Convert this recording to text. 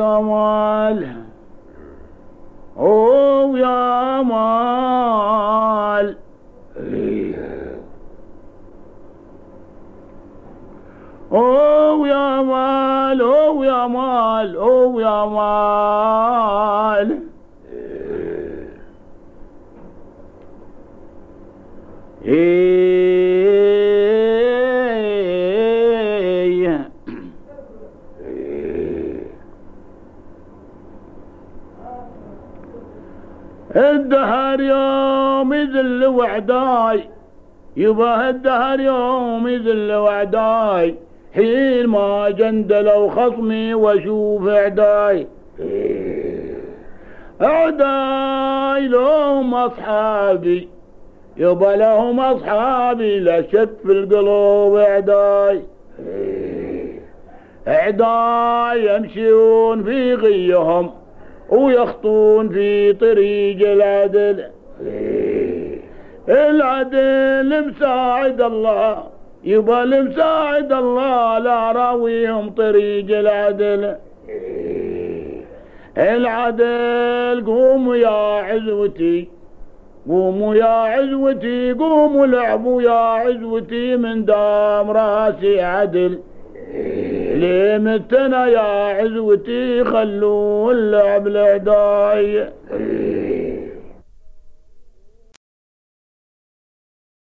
مال. أو يا مال. أو يا مال أو يا مال أو يا مال. إيه. الدهر يوم يذل وعداي. يبا الدهر يوم يذل وعداي. حين ما جندلوا خصمي واشوف إعداي. إعداي لهم أصحابي. يبا لهم أصحابي لا شك في القلوب إعداي. إعداي يمشون في غيهم. ويخطون في طريق العدل. العدل مساعد الله. يبا المساعد الله لا راويهم طريق العدل. العدل قوموا يا عزوتي. قوموا يا عزوتي قوموا لعبوا يا عزوتي من دام راسي عدل. ليه متنا يا عزوتي خلوا اللعب العداي